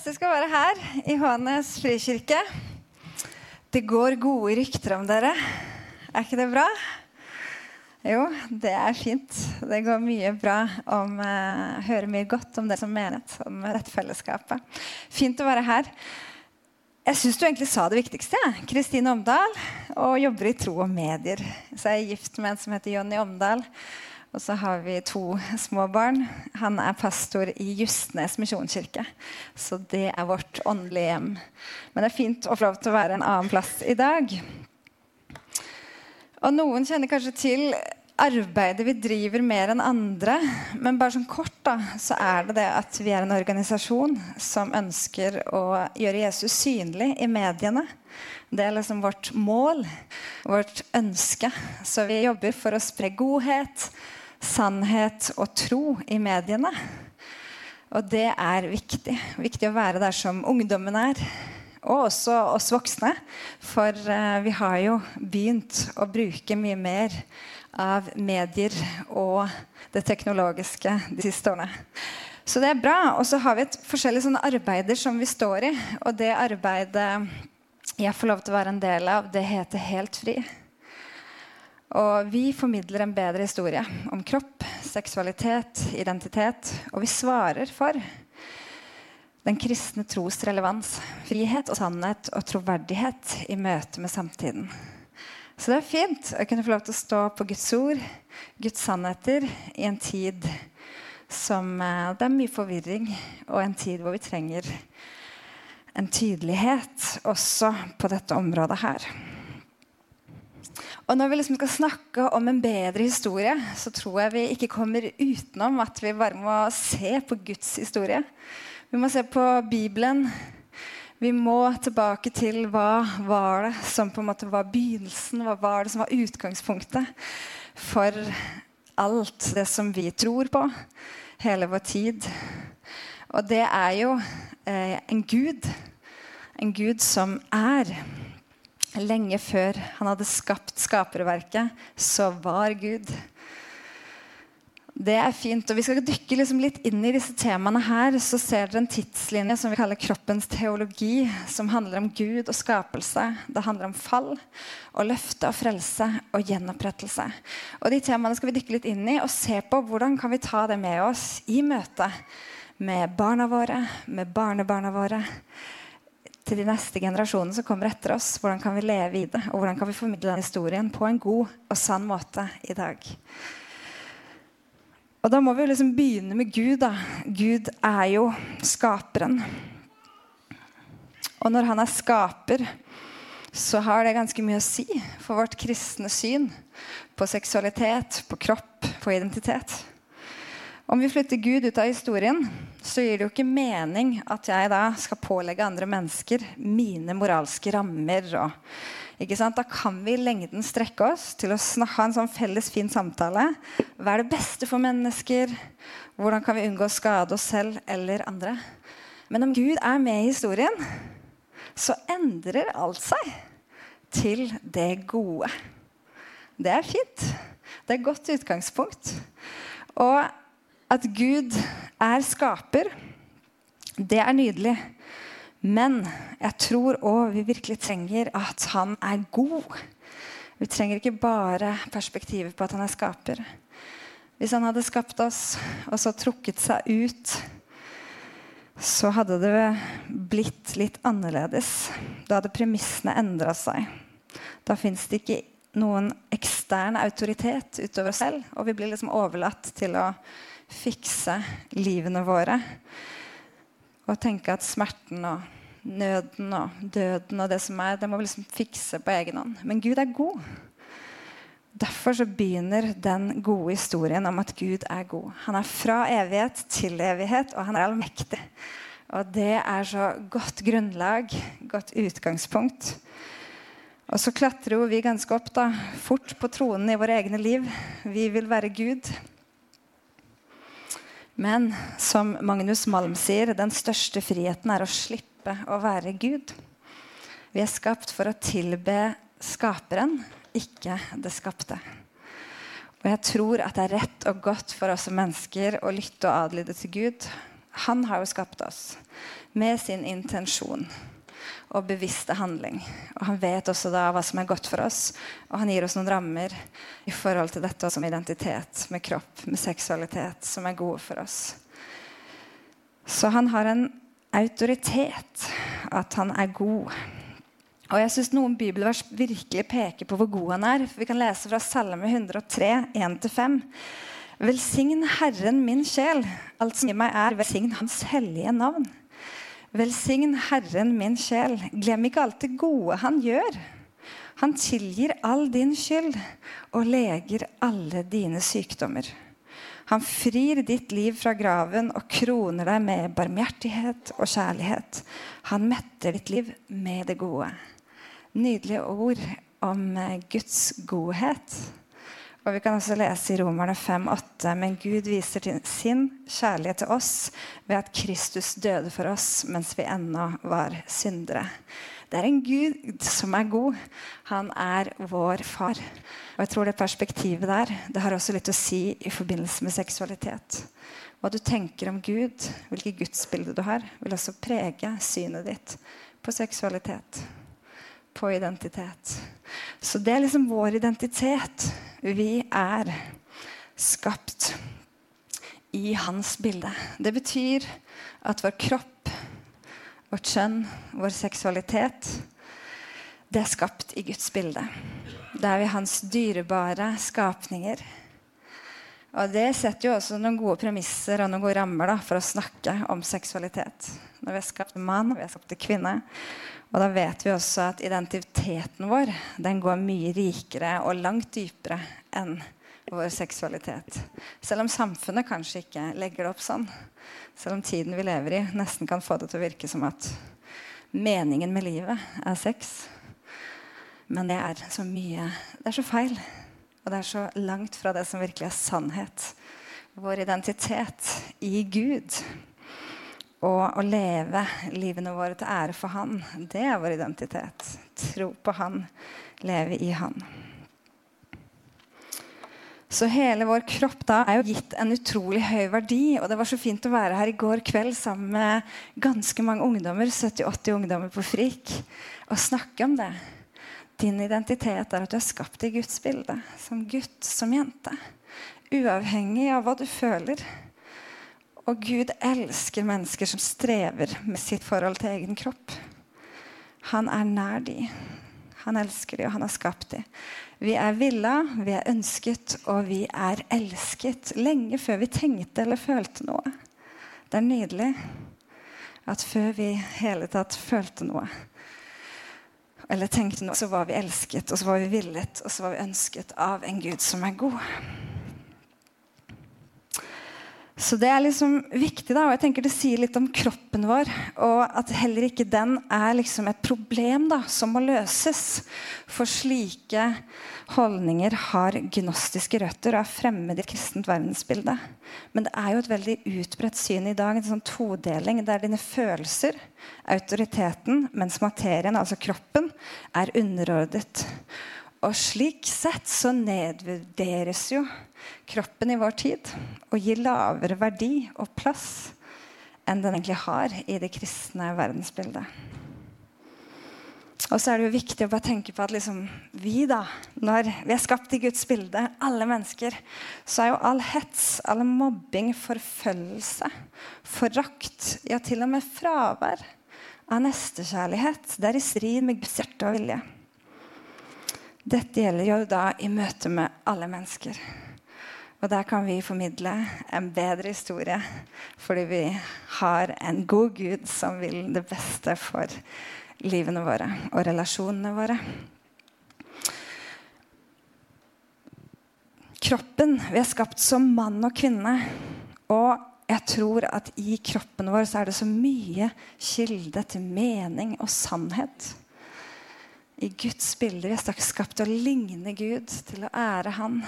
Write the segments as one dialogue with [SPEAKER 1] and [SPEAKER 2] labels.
[SPEAKER 1] fantastisk å være her i Hånes frikirke. Det går gode rykter om dere. Er ikke det bra? Jo, det er fint. Det går mye bra om uh, Hører mye godt om dere som menighet, om dette fellesskapet. Fint å være her. Jeg syns du egentlig sa det viktigste. Kristine Omdal og jobber i Tro og Medier. Så jeg er gift med en som heter Jonny Omdal. Og så har vi to små barn. Han er pastor i Justnes misjonskirke. Så det er vårt åndelige hjem. Men det er fint å få lov til å være en annen plass i dag. Og noen kjenner kanskje til arbeidet vi driver mer enn andre. Men bare sånn kort da, så er det det at vi er en organisasjon som ønsker å gjøre Jesus synlig i mediene. Det er liksom vårt mål, vårt ønske. Så vi jobber for å spre godhet, sannhet og tro i mediene. Og det er viktig. Viktig å være der som ungdommen er. Og også oss voksne. For uh, vi har jo begynt å bruke mye mer av medier og det teknologiske de siste årene. Så det er bra. Og så har vi et forskjellige sånne arbeider som vi står i. Og det arbeidet jeg får lov til å være en del av, det heter Helt fri. Og vi formidler en bedre historie om kropp, seksualitet, identitet. Og vi svarer for den kristne tros relevans, frihet og sannhet og troverdighet i møte med samtiden. Så det er fint å kunne få lov til å stå på Guds ord, Guds sannheter, i en tid som eh, Det er mye forvirring, og en tid hvor vi trenger en tydelighet også på dette området her. Og når vi liksom skal snakke om en bedre historie, så tror jeg vi ikke kommer utenom at vi bare må se på Guds historie. Vi må se på Bibelen. Vi må tilbake til hva var det som på en måte var begynnelsen, hva var det som var utgangspunktet for alt det som vi tror på, hele vår tid. Og det er jo eh, en gud. En gud som er lenge før han hadde skapt skaperverket, så var Gud. Det er fint. og Vi skal dykke liksom litt inn i disse temaene her. Så ser dere en tidslinje som vi kaller kroppens teologi, som handler om Gud og skapelse. Det handler om fall og løfte og frelse og gjenopprettelse. Og De temaene skal vi dykke litt inn i og se på hvordan kan vi ta det med oss i møte med barna våre, med barnebarna våre til de neste generasjonene som kommer etter oss. Hvordan kan vi leve i det, og hvordan kan vi formidle den historien på en god og sann måte i dag. Og Da må vi liksom begynne med Gud. da. Gud er jo skaperen. Og når han er skaper, så har det ganske mye å si for vårt kristne syn på seksualitet, på kropp, på identitet. Om vi flytter Gud ut av historien, så gir det jo ikke mening at jeg da skal pålegge andre mennesker mine moralske rammer. Og, da kan vi i lengden strekke oss til å ha en sånn felles, fin samtale. Hva er det beste for mennesker? Hvordan kan vi unngå å skade oss selv eller andre? Men om Gud er med i historien, så endrer alt seg til det gode. Det er fint. Det er et godt utgangspunkt. Og at Gud er skaper, det er nydelig. Men jeg tror òg vi virkelig trenger at han er god. Vi trenger ikke bare perspektivet på at han er skaper. Hvis han hadde skapt oss og så trukket seg ut, så hadde det blitt litt annerledes. Da hadde premissene endra seg. Da fins det ikke noen ekstern autoritet utover oss selv, og vi blir liksom overlatt til å fikse livene våre. Og tenke at smerten og nøden og døden og det som er, det må vi liksom fikse på egen hånd. Men Gud er god. Derfor så begynner den gode historien om at Gud er god. Han er fra evighet til evighet, og han er allmektig. Og det er så godt grunnlag, godt utgangspunkt. Og så klatrer jo vi ganske opp da, fort på tronen i våre egne liv. Vi vil være Gud. Men som Magnus Malm sier, den største friheten er å slippe å være Gud. Vi er skapt for å tilbe skaperen, ikke det skapte. Og jeg tror at det er rett og godt for oss som mennesker å lytte og adlyde til Gud. Han har jo skapt oss. med sin intensjon og bevisste handling. Og han vet også da hva som er godt for oss, og han gir oss noen rammer i forhold til dette som identitet, med kropp, med seksualitet, som er gode for oss. Så han har en autoritet, at han er god. Og jeg synes Noen bibelvers virkelig peker på hvor god han er. Vi kan lese fra Salme 103, 1-5. Velsign Herren min sjel, alt som i meg er, velsign Hans hellige navn. Velsign Herren min sjel, glem ikke alt det gode han gjør. Han tilgir all din skyld og leger alle dine sykdommer. Han frir ditt liv fra graven og kroner deg med barmhjertighet og kjærlighet. Han metter ditt liv med det gode. Nydelige ord om Guds godhet. Og Vi kan også lese i Romerne 5,8.: Men Gud viser sin kjærlighet til oss ved at Kristus døde for oss mens vi ennå var syndere. Det er en Gud som er god. Han er vår far. Og jeg tror det perspektivet der det har også litt å si i forbindelse med seksualitet. Hva du tenker om Gud, hvilket gudsbilde du har, vil også prege synet ditt på seksualitet. På identitet. Så det er liksom vår identitet. Vi er skapt i hans bilde. Det betyr at vår kropp vårt kjønn, vår seksualitet, det er skapt i Guds bilde. Det er vi hans dyrebare skapninger. Og Det setter jo også noen gode premisser og noen gode rammer da, for å snakke om seksualitet. Når vi har skapt mann, vi har skapt kvinne. Og da vet vi også at identiteten vår den går mye rikere og langt dypere enn vår seksualitet. Selv om samfunnet kanskje ikke legger det opp sånn. Selv om tiden vi lever i, nesten kan få det til å virke som at meningen med livet er sex. Men det er så mye Det er så feil. Og det er så langt fra det som virkelig er sannhet. Vår identitet i Gud og å leve livene våre til ære for Han, det er vår identitet. Tro på Han, leve i Han. Så hele vår kropp da er jo gitt en utrolig høy verdi. Og det var så fint å være her i går kveld sammen med ganske mange ungdommer, 70-80 ungdommer på FRIK, og snakke om det. Din identitet er at du er skapt i Guds bilde. Som gutt, som jente. Uavhengig av hva du føler. Og Gud elsker mennesker som strever med sitt forhold til egen kropp. Han er nær de. Han elsker de, og han har skapt de. Vi er villa, vi er ønsket, og vi er elsket. Lenge før vi tenkte eller følte noe. Det er nydelig at før vi hele tatt følte noe, eller tenkte noe, så var vi elsket, og så var vi villet, og så var vi ønsket av en Gud som er god. Så det er liksom viktig, da, og jeg tenker det sier litt om kroppen vår. Og at heller ikke den er liksom et problem da, som må løses. For slike holdninger har gnostiske røtter og er fremmed i kristent verdensbilde. Men det er jo et veldig utbredt syn i dag, en sånn todeling der dine følelser, autoriteten, mens materien, altså kroppen, er underordnet. Og slik sett så nedvurderes jo kroppen i vår tid og gir lavere verdi og plass enn den egentlig har i det kristne verdensbildet. Og så er det jo viktig å bare tenke på at liksom, vi, da, når vi er skapt i Guds bilde, alle mennesker, så er jo all hets, all mobbing, forfølgelse, forakt, ja, til og med fravær av nestekjærlighet, det er i strid med Guds hjerte og vilje. Dette gjelder jo da i møte med alle mennesker. Og der kan vi formidle en bedre historie fordi vi har en god Gud som vil det beste for livene våre og relasjonene våre. Kroppen Vi er skapt som mann og kvinne. Og jeg tror at i kroppen vår så er det så mye kilde til mening og sannhet i Guds bilde. Vi er skapt til å ligne Gud, til å ære Han.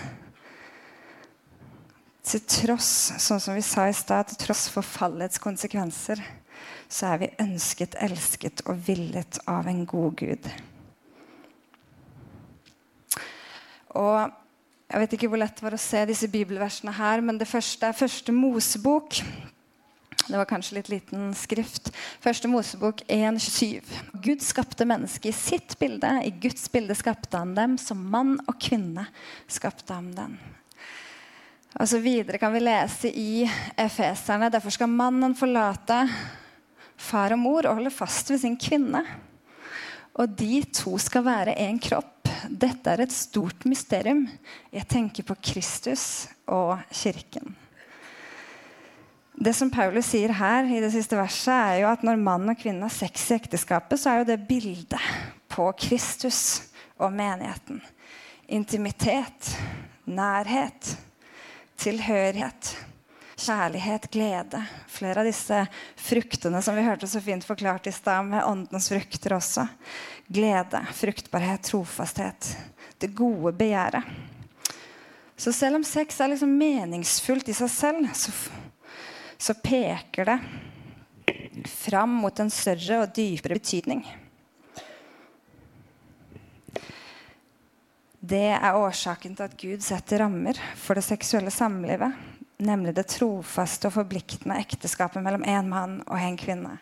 [SPEAKER 1] Til tross sånn som vi sa i sted, til tross for fallets konsekvenser, så er vi ønsket, elsket og villet av en god Gud. Og Jeg vet ikke hvor lett det var å se disse bibelversene her, men det første er første Mosebok. Det var kanskje litt liten skrift. Første Mosebok 1,7. Gud skapte mennesket i sitt bilde. I Guds bilde skapte han dem. Som mann og kvinne skapte han dem. Og så Videre kan vi lese i Efeserne. Derfor skal mannen forlate far og mor og holde fast ved sin kvinne. Og de to skal være én kropp. Dette er et stort mysterium. Jeg tenker på Kristus og kirken. Det som Paulus sier her, i det siste verset, er jo at når mann og kvinne har sex i ekteskapet, så er jo det bildet på Kristus og menigheten. Intimitet, nærhet, tilhørighet, kjærlighet, glede. Flere av disse fruktene som vi hørte så fint forklart i stad, med åndens frukter også. Glede, fruktbarhet, trofasthet. Det gode begjæret. Så selv om sex er liksom meningsfullt i seg selv, så så peker det fram mot en større og dypere betydning. Det er årsaken til at Gud setter rammer for det seksuelle samlivet, nemlig det trofaste og forpliktende ekteskapet mellom én mann og en kvinne.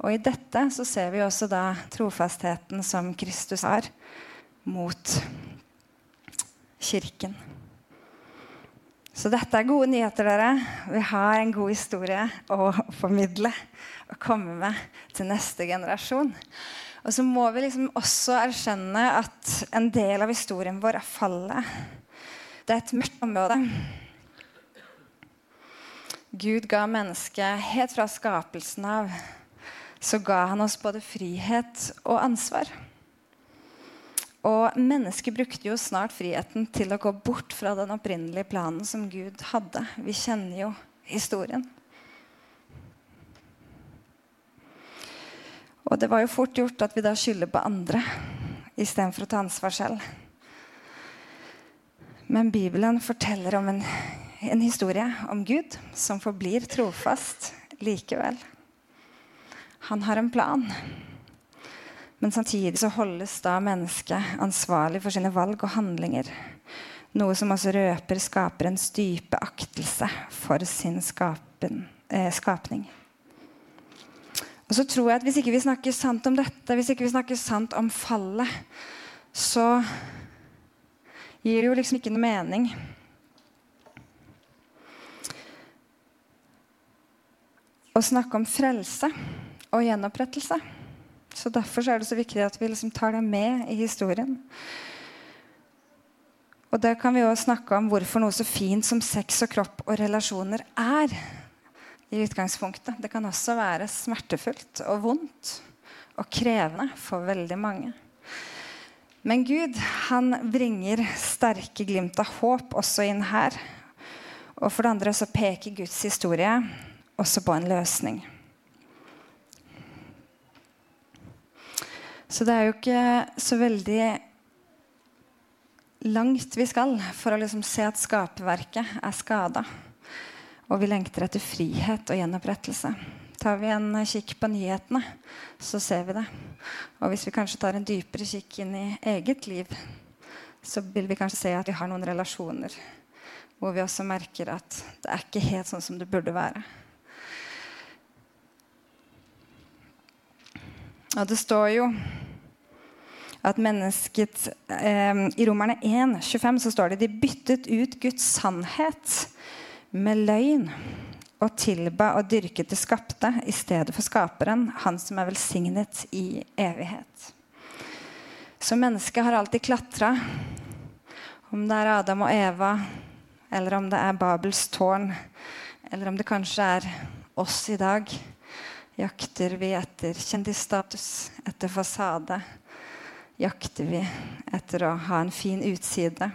[SPEAKER 1] Og I dette så ser vi også da trofastheten som Kristus har mot kirken. Så dette er gode nyheter, dere. Vi har en god historie å formidle og komme med til neste generasjon. Og så må vi liksom også erkjenne at en del av historien vår er fallet. Det er et mørkt område. Gud ga mennesket helt fra skapelsen av. Så ga han oss både frihet og ansvar. Og mennesket brukte jo snart friheten til å gå bort fra den opprinnelige planen som Gud hadde. Vi kjenner jo historien. Og det var jo fort gjort at vi da skylder på andre istedenfor å ta ansvar selv. Men Bibelen forteller om en, en historie om Gud som forblir trofast likevel. Han har en plan. Men samtidig så holdes da mennesket ansvarlig for sine valg og handlinger. Noe som også røper skaperens dype aktelse for sin skapen, eh, skapning. Og så tror jeg at Hvis ikke vi snakker sant om dette, hvis ikke vi snakker sant om fallet, så gir det jo liksom ikke noe mening. Å snakke om frelse og gjenopprettelse. Så Derfor er det så viktig at vi liksom tar det med i historien. Og Der kan vi også snakke om hvorfor noe så fint som sex og kropp og relasjoner er. I utgangspunktet. Det kan også være smertefullt og vondt og krevende for veldig mange. Men Gud han bringer sterke glimt av håp også inn her. Og for det andre så peker Guds historie også på en løsning. Så det er jo ikke så veldig langt vi skal for å liksom se at skaperverket er skada. Og vi lengter etter frihet og gjenopprettelse. Tar vi en kikk på nyhetene, så ser vi det. Og hvis vi kanskje tar en dypere kikk inn i eget liv, så vil vi kanskje se at vi har noen relasjoner hvor vi også merker at det er ikke helt sånn som det burde være. Og det står jo at mennesket eh, I Romerne 1, 25 så står det de byttet ut Guds sannhet med løgn og tilba og dyrket det skapte i stedet for skaperen, han som er velsignet i evighet. Så mennesket har alltid klatra. Om det er Adam og Eva, eller om det er Babels tårn, eller om det kanskje er oss i dag, jakter vi etter kjendisstatus, etter fasade, jakter vi etter å ha en fin utside.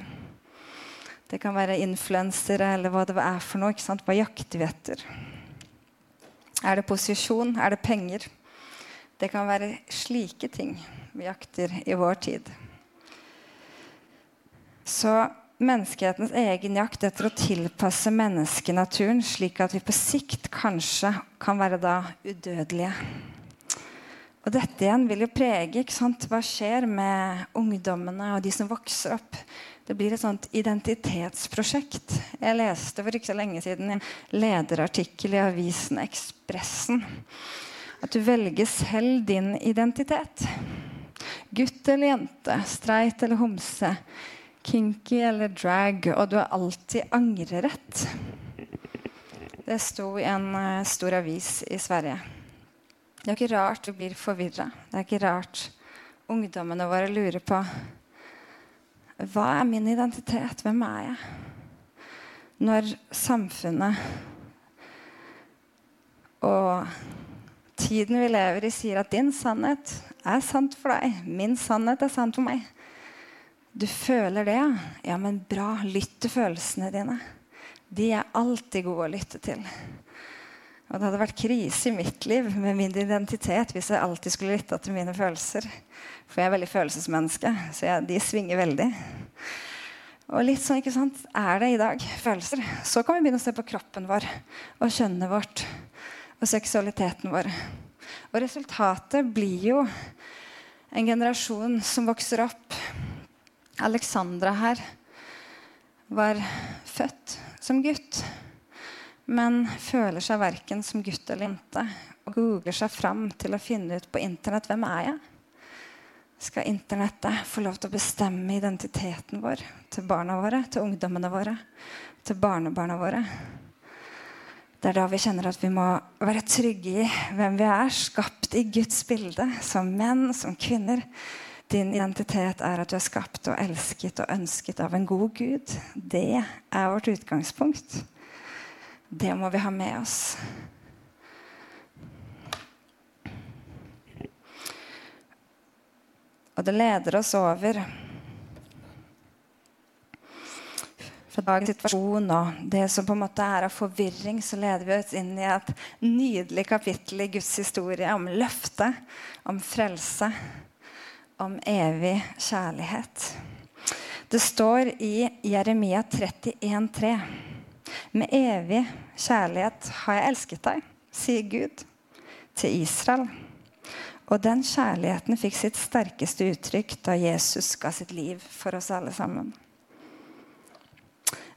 [SPEAKER 1] Det kan være influensere eller hva det er for noe. ikke sant? Hva jakter vi etter? Er det posisjon? Er det penger? Det kan være slike ting vi jakter i vår tid. Så menneskehetens egen jakt etter å tilpasse menneskenaturen slik at vi på sikt kanskje kan være da udødelige og dette igjen vil jo prege hva skjer med ungdommene og de som vokser opp Det blir et sånt identitetsprosjekt. Jeg leste for ikke så lenge siden en lederartikkel i avisen Ekspressen. At du velger selv din identitet. Gutt eller jente, streit eller homse, kinky eller drag. Og du har alltid angrerett. Det sto i en uh, stor avis i Sverige. Det er ikke rart vi blir forvirra. Det er ikke rart ungdommene våre lurer på hva er min identitet? Hvem er jeg? Når samfunnet og tiden vi lever i, sier at din sannhet er sant for deg, min sannhet er sant for meg. Du føler det, ja? Ja, men bra. Lytt til følelsene dine. De er alltid gode å lytte til. Og det hadde vært krise i mitt liv med min identitet hvis jeg alltid skulle lytte til mine følelser. For jeg er veldig følelsesmenneske, så jeg, de svinger veldig. Og litt sånn ikke sant, er det i dag. Følelser. Så kan vi begynne å se på kroppen vår og kjønnet vårt og seksualiteten vår. Og resultatet blir jo en generasjon som vokser opp. Alexandra her var født som gutt men føler seg verken som gutt eller jente og googler seg fram til å finne ut på Internett hvem er jeg Skal Internettet få lov til å bestemme identiteten vår til barna våre, til ungdommene våre, til barnebarna våre? Det er da vi kjenner at vi må være trygge i hvem vi er, skapt i Guds bilde, som menn, som kvinner. Din identitet er at du er skapt og elsket og ønsket av en god Gud. Det er vårt utgangspunkt. Det må vi ha med oss. Og det leder oss over fra dagens situasjon og det som på en måte er av forvirring, så leder vi oss inn i et nydelig kapittel i Guds historie om løftet, om frelse, om evig kjærlighet. Det står i Jeremia 31,3. Med evig kjærlighet har jeg elsket deg, sier Gud til Israel. Og den kjærligheten fikk sitt sterkeste uttrykk da Jesus ga sitt liv for oss alle sammen.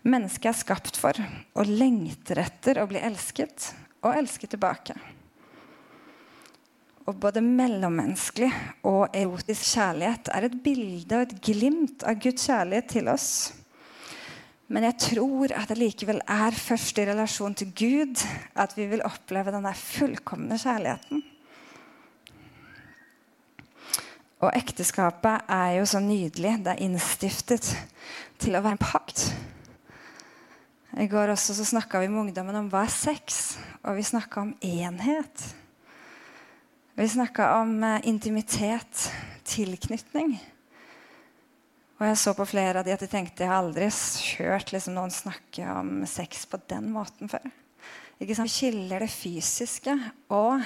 [SPEAKER 1] Mennesket er skapt for og lengter etter å bli elsket og elske tilbake. Og både mellommenneskelig og erotisk kjærlighet er et bilde og et glimt av Guds kjærlighet til oss. Men jeg tror at det likevel er først i relasjon til Gud at vi vil oppleve den der fullkomne kjærligheten. Og ekteskapet er jo så nydelig. Det er innstiftet til å være en pakt. I går også så snakka vi med ungdommen om hva er sex, og vi snakka om enhet. Vi snakka om eh, intimitet, tilknytning. Og jeg så på flere av de at de tenkte jeg har aldri hørt liksom, noen snakke om sex på den måten før. Ikke sant? Vi skiller det fysiske og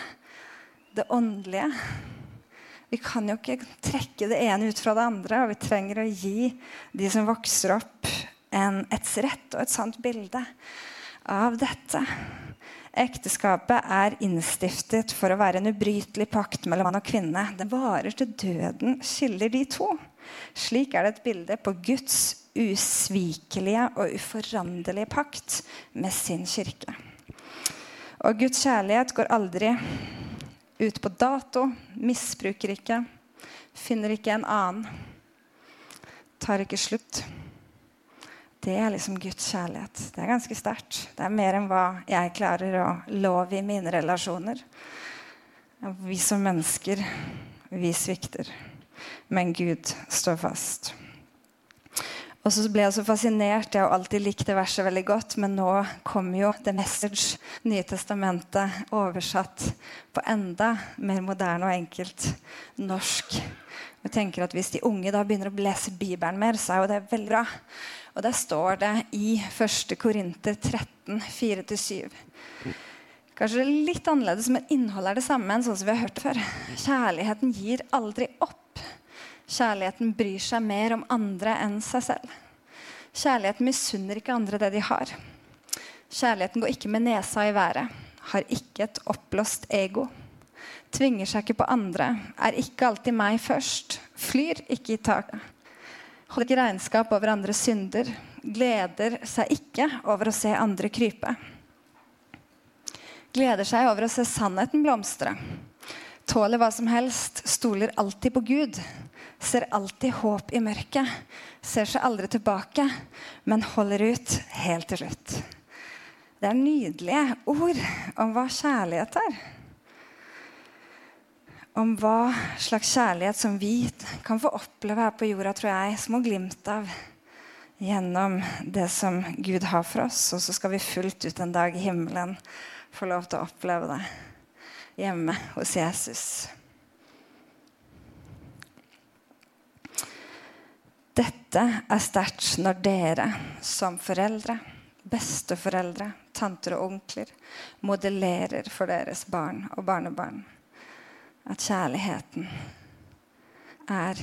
[SPEAKER 1] det åndelige. Vi kan jo ikke trekke det ene ut fra det andre. Og vi trenger å gi de som vokser opp, en, et rett og et sant bilde av dette. Ekteskapet er innstiftet for å være en ubrytelig pakt mellom mann og kvinne. Det varer til døden skiller de to. Slik er det et bilde på Guds usvikelige og uforanderlige pakt med sin kirke. Og Guds kjærlighet går aldri ut på dato, misbruker ikke, finner ikke en annen, tar ikke slutt. Det er liksom Guds kjærlighet. Det er ganske sterkt. Det er mer enn hva jeg klarer å love i mine relasjoner. Vi som mennesker, vi svikter men Gud står fast. Og så ble jeg så fascinert. Jeg har alltid likt det verset veldig godt, men nå kommer jo The Message, Nye testamentet, oversatt på enda mer moderne og enkelt norsk. Jeg tenker at Hvis de unge da begynner å lese Bibelen mer, så er jo det veldig bra. Og der står det i 1. Korinter 13, 4-7. Kanskje litt annerledes, men innholdet er det samme enn sånn som vi har hørt før. Kjærligheten gir aldri opp. Kjærligheten bryr seg mer om andre enn seg selv. Kjærligheten misunner ikke andre det de har. Kjærligheten går ikke med nesa i været, har ikke et oppblåst ego. Tvinger seg ikke på andre, er ikke alltid meg først, flyr ikke i taket. Holder ikke regnskap over andres synder. Gleder seg ikke over å se andre krype. Gleder seg over å se sannheten blomstre. Tåler hva som helst. Stoler alltid på Gud. Ser alltid håp i mørket. Ser seg aldri tilbake, men holder ut helt til slutt. Det er nydelige ord om hva kjærlighet er om hva slags kjærlighet som vi kan få oppleve her på jorda, tror jeg, små glimt av gjennom det som Gud har for oss. Og så skal vi fullt ut en dag i himmelen få lov til å oppleve det hjemme hos Jesus. Dette er sterkt når dere som foreldre, besteforeldre, tanter og onkler modellerer for deres barn og barnebarn at kjærligheten er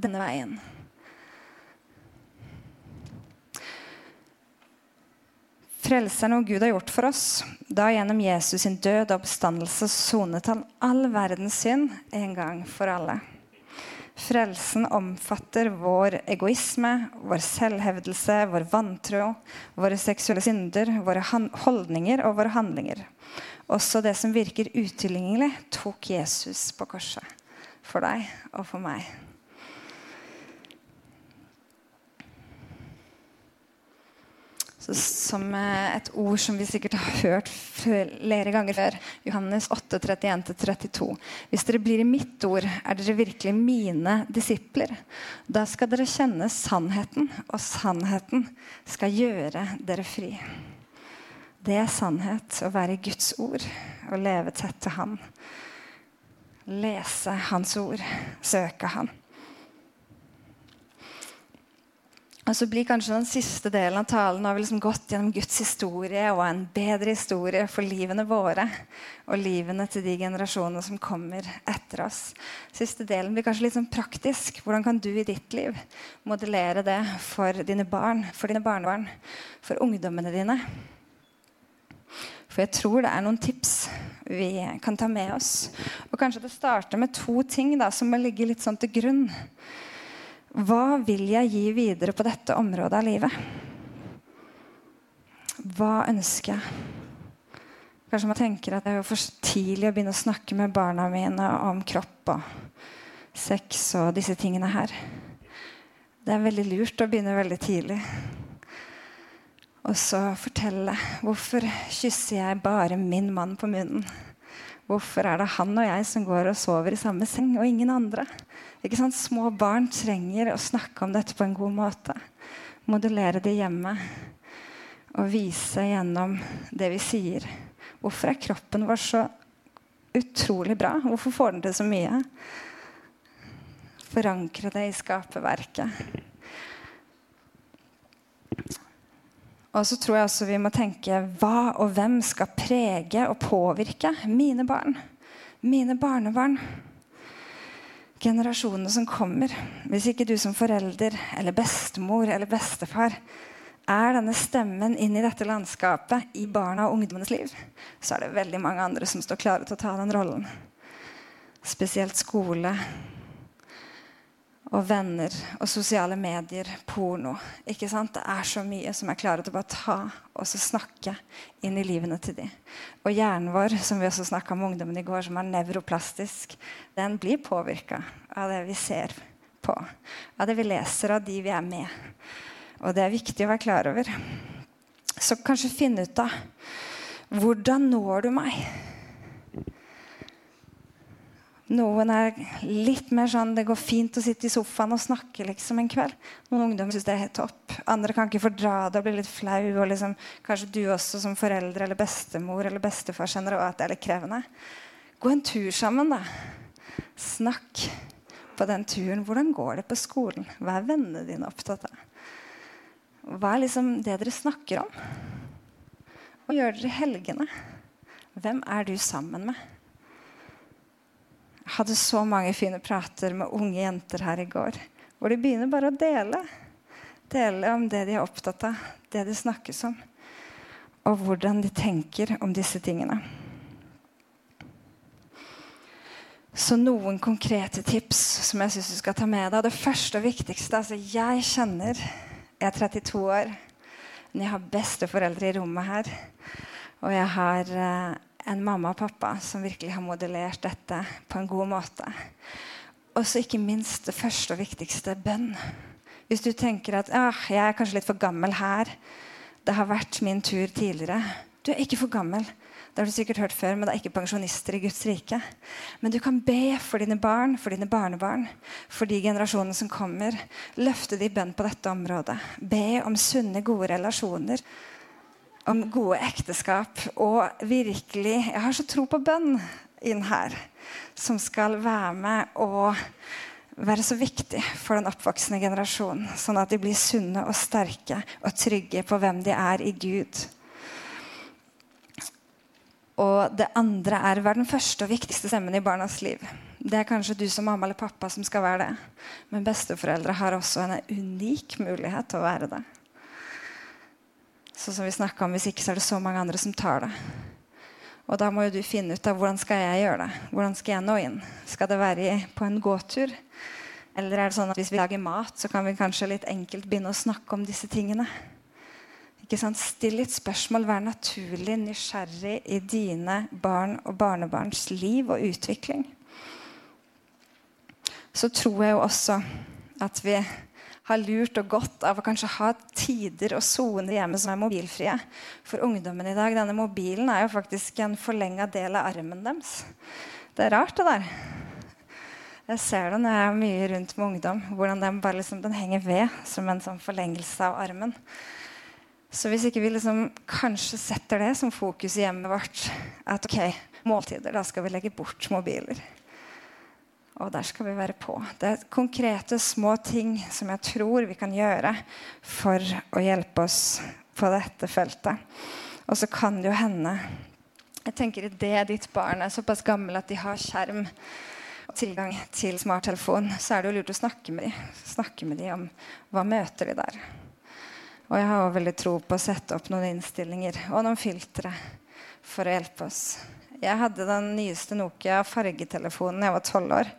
[SPEAKER 1] denne veien. Frelseren og Gud har gjort for oss, da gjennom Jesus sin død og oppstandelse sonet han all verdens synd en gang for alle. Frelsen omfatter vår egoisme, vår selvhevdelse, vår vantro, våre seksuelle synder, våre holdninger og våre handlinger. Også det som virker utilgjengelig, tok Jesus på korset for deg og for meg. Som eh, et ord som vi sikkert har hørt flere ganger før. Johannes 8, 31-32. Hvis dere blir i mitt ord, er dere virkelig mine disipler. Da skal dere kjenne sannheten, og sannheten skal gjøre dere fri. Det er sannhet å være i Guds ord og leve tett til Han. Lese Hans ord, søke Han. Og så blir kanskje den siste delen av talen har vi liksom gått gjennom Guds historie og en bedre historie for livene våre og livene til de generasjonene som kommer etter oss. Siste delen blir kanskje litt sånn praktisk. Hvordan kan du i ditt liv modellere det for dine barn, for dine barnebarn, for ungdommene dine? For jeg tror det er noen tips vi kan ta med oss. Og kanskje det starter med to ting da, som må ligge litt sånn til grunn. Hva vil jeg gi videre på dette området av livet? Hva ønsker jeg? Kanskje man tenker at det er for tidlig å begynne å snakke med barna mine om kropp og sex og disse tingene her. Det er veldig lurt å begynne veldig tidlig. Og så fortelle hvorfor kysser jeg bare min mann på munnen. Hvorfor er det han og jeg som går og sover i samme seng, og ingen andre? Ikke sant? Små barn trenger å snakke om dette på en god måte. Modellere det hjemme. Og vise gjennom det vi sier. Hvorfor er kroppen vår så utrolig bra? Hvorfor får den til så mye? Forankre det i skaperverket. Og så tror jeg også vi må tenke hva og hvem skal prege og påvirke mine barn? Mine barnebarn? Generasjonene som kommer. Hvis ikke du som forelder eller bestemor eller bestefar er denne stemmen inn i dette landskapet i barna og ungdommenes liv, så er det veldig mange andre som står klare til å ta den rollen. Spesielt skole, og venner og sosiale medier, porno. Ikke sant? Det er så mye som er klare til å bare ta og så snakke inn i livene til de. Og hjernen vår, som vi også snakka om ungdommen i går, som er nevroplastisk, den blir påvirka av det vi ser på. Av det vi leser, av de vi er med. Og det er viktig å være klar over. Så kanskje finne ut av hvordan når du meg? Noen er litt mer sånn det går fint å sitte i sofaen og snakke liksom en kveld. Noen ungdommer syns det er helt topp. Andre kan ikke fordra det og bli litt flau. og liksom, Kanskje du også som forelder eller bestemor eller bestefar kjenner at det er litt krevende. Gå en tur sammen, da. Snakk på den turen. Hvordan går det på skolen? Hva er vennene dine opptatt av? Hva er liksom det dere snakker om? Hva gjør dere i helgene? Hvem er du sammen med? Hadde så mange fine prater med unge jenter her i går. Hvor de begynner bare å dele. Dele om det de er opptatt av, det det snakkes om. Og hvordan de tenker om disse tingene. Så noen konkrete tips som jeg syns du skal ta med deg. Det første og viktigste altså Jeg kjenner Jeg er 32 år. Men jeg har besteforeldre i rommet her. Og jeg har eh, en mamma og pappa som virkelig har modellert dette på en god måte. Og så ikke minst det første og viktigste bønn. Hvis du tenker at ah, jeg er kanskje litt for gammel her, det har vært min tur tidligere. Du er ikke for gammel. Det har du sikkert hørt før, men det er ikke pensjonister i Guds rike. Men du kan be for dine barn, for dine barnebarn, for de generasjonene som kommer. Løfte de bønn på dette området. Be om sunne, gode relasjoner. Om gode ekteskap. Og virkelig Jeg har så tro på bønn inn her, som skal være med og være så viktig for den oppvoksende generasjonen. Sånn at de blir sunne og sterke og trygge på hvem de er i Gud. Og det andre er å være den første og viktigste stemmen i barnas liv. Det er kanskje du som mamma eller pappa som skal være det. Men besteforeldre har også en unik mulighet til å være det. Så som vi om, Hvis ikke så er det så mange andre som tar det. Og da må jo du finne ut av hvordan skal jeg gjøre det. Hvordan skal jeg nå inn? Skal det være på en gåtur? Eller er det sånn at hvis vi lager mat, så kan vi kanskje litt enkelt begynne å snakke om disse tingene? Ikke sant? Still litt spørsmål. Vær naturlig nysgjerrig i dine barn og barnebarns liv og utvikling. Så tror jeg jo også at vi har lurt og godt av å kanskje ha tider og soner hjemme som er mobilfrie. For ungdommen i dag, denne mobilen er jo faktisk en forlenga del av armen deres. Det er rart, det der. Jeg ser det når jeg er mye rundt med ungdom. Hvordan den, bare liksom, den henger ved som en sånn forlengelse av armen. Så hvis ikke vi liksom kanskje setter det som fokus i hjemmet vårt At ok, måltider, da skal vi legge bort mobiler. Og der skal vi være på. Det er konkrete, små ting som jeg tror vi kan gjøre for å hjelpe oss på dette feltet. Og så kan det jo hende jeg tenker Idet ditt barn er såpass gammel at de har skjerm og tilgang til smarttelefon, så er det jo lurt å snakke med dem. Snakke med dem om hva møter de der. Og jeg har også veldig tro på å sette opp noen innstillinger og noen filtre for å hjelpe oss. Jeg hadde den nyeste Nokia fargetelefonen da jeg var 12 år.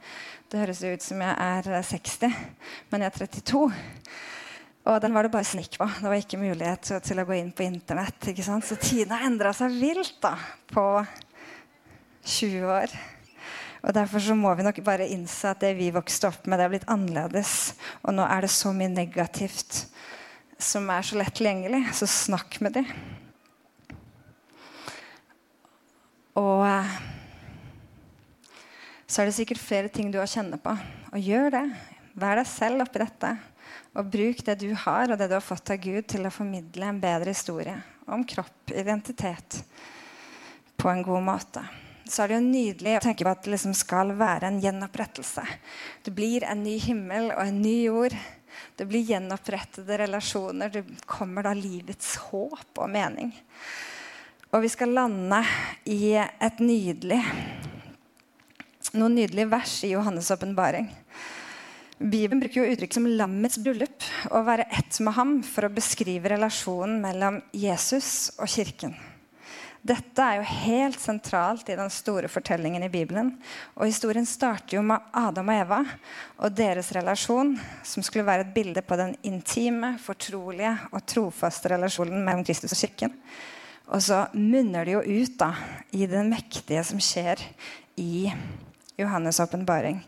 [SPEAKER 1] Det høres ut som jeg er 60, men jeg er 32. Og den var det bare snikk på. Det var ikke mulighet til, til å gå inn på Internett. ikke sant? Så tiden har endra seg vilt da, på 20 år. Og Derfor så må vi nok bare innse at det vi vokste opp med, det er blitt annerledes. Og nå er det så mye negativt som er så lett tilgjengelig, så snakk med dem. Og eh, så er det sikkert flere ting du har kjenne på. Og gjør det. Vær deg selv oppi dette. Og bruk det du har, og det du har fått av Gud, til å formidle en bedre historie om kropp, identitet, på en god måte. Så er det jo nydelig å tenke på at det liksom skal være en gjenopprettelse. Det blir en ny himmel og en ny jord det blir gjenopprettede relasjoner. Det kommer da livets håp og mening. Og vi skal lande i et nydelig noen nydelige vers i Johannes' åpenbaring. Bibelen bruker jo uttrykk som 'lammets bryllup' og 'være ett med ham' for å beskrive relasjonen mellom Jesus og kirken. Dette er jo helt sentralt i den store fortellingen i Bibelen. Og Historien starter jo med Adam og Eva og deres relasjon, som skulle være et bilde på den intime, fortrolige og trofaste relasjonen mellom Kristus og kirken. Og så munner det jo ut da, i det mektige som skjer i Johannes' åpenbaring.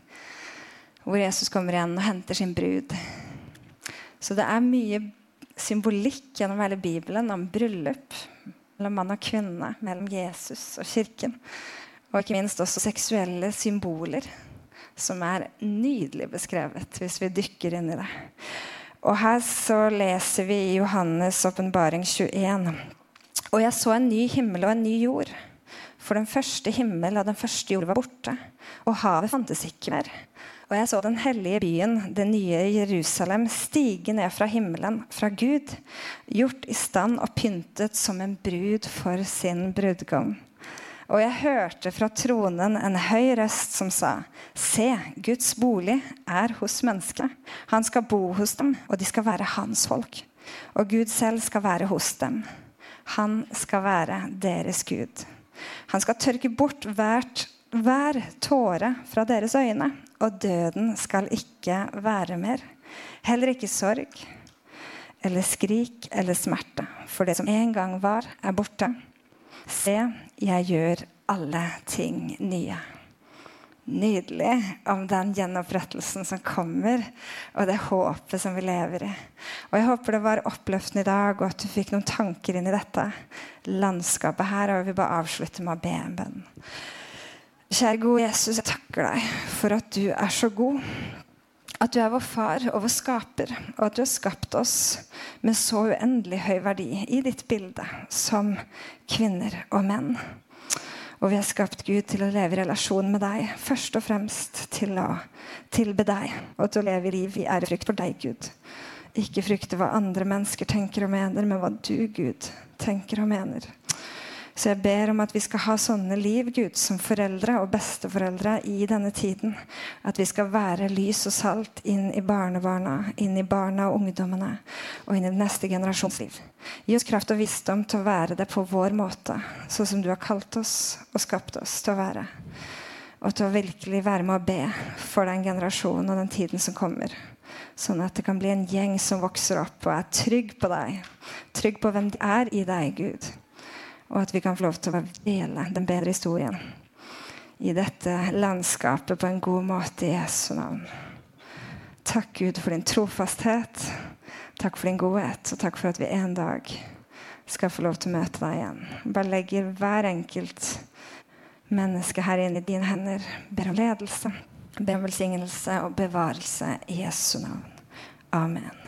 [SPEAKER 1] Hvor Jesus kommer igjen og henter sin brud. Så det er mye symbolikk gjennom hele Bibelen om bryllup, mellom mann og kvinne, mellom Jesus og kirken. Og ikke minst også seksuelle symboler, som er nydelig beskrevet hvis vi dykker inn i det. Og her så leser vi i Johannes' åpenbaring 21. Og jeg så en ny himmel og en ny jord. For den første himmel og den første jord var borte, og havet fantes ikke mer. Og jeg så den hellige byen, det nye Jerusalem, stige ned fra himmelen, fra Gud, gjort i stand og pyntet som en brud for sin brudgom. Og jeg hørte fra tronen en høy røst som sa.: Se, Guds bolig er hos menneskene. Han skal bo hos dem, og de skal være hans folk. Og Gud selv skal være hos dem. Han skal være deres Gud. Han skal tørke bort hvert hver tåre fra deres øyne, og døden skal ikke være mer. Heller ikke sorg eller skrik eller smerte, for det som en gang var, er borte. Se, jeg gjør alle ting nye. Nydelig om den gjenopprettelsen som kommer, og det håpet som vi lever i. Og Jeg håper det var oppløftende i dag, og at du fikk noen tanker inn i dette landskapet her. Og jeg vil bare avslutte med å be en bønn. Kjære gode Jesus, jeg takker deg for at du er så god. At du er vår far og vår skaper, og at du har skapt oss med så uendelig høy verdi i ditt bilde som kvinner og menn. Og vi er skapt Gud til å leve i relasjon med deg. Først og fremst til å tilbe deg og til å leve i liv i ærefrykt for deg, Gud. Ikke frykte hva andre mennesker tenker og mener, men hva du, Gud, tenker og mener. Så jeg ber om at vi skal ha sånne liv Gud, som foreldre og besteforeldre i denne tiden. At vi skal være lys og salt inn i barnebarna, inn i barna og ungdommene og inn i neste generasjons liv. Gi oss kraft og visdom til å være det på vår måte, sånn som du har kalt oss og skapt oss til å være. Og til å virkelig være med å be for den generasjonen og den tiden som kommer. Sånn at det kan bli en gjeng som vokser opp og er trygg på deg. Trygg på hvem de er i deg, Gud og at vi kan få lov til å dele den bedre historien i dette landskapet på en god måte i Jesu navn. Takk, Gud, for din trofasthet. Takk for din godhet, og takk for at vi en dag skal få lov til å møte deg igjen. Bare legger hver enkelt menneske her inn i dine hender. Ber om ledelse, ber om velsignelse og bevarelse i Jesu navn. Amen.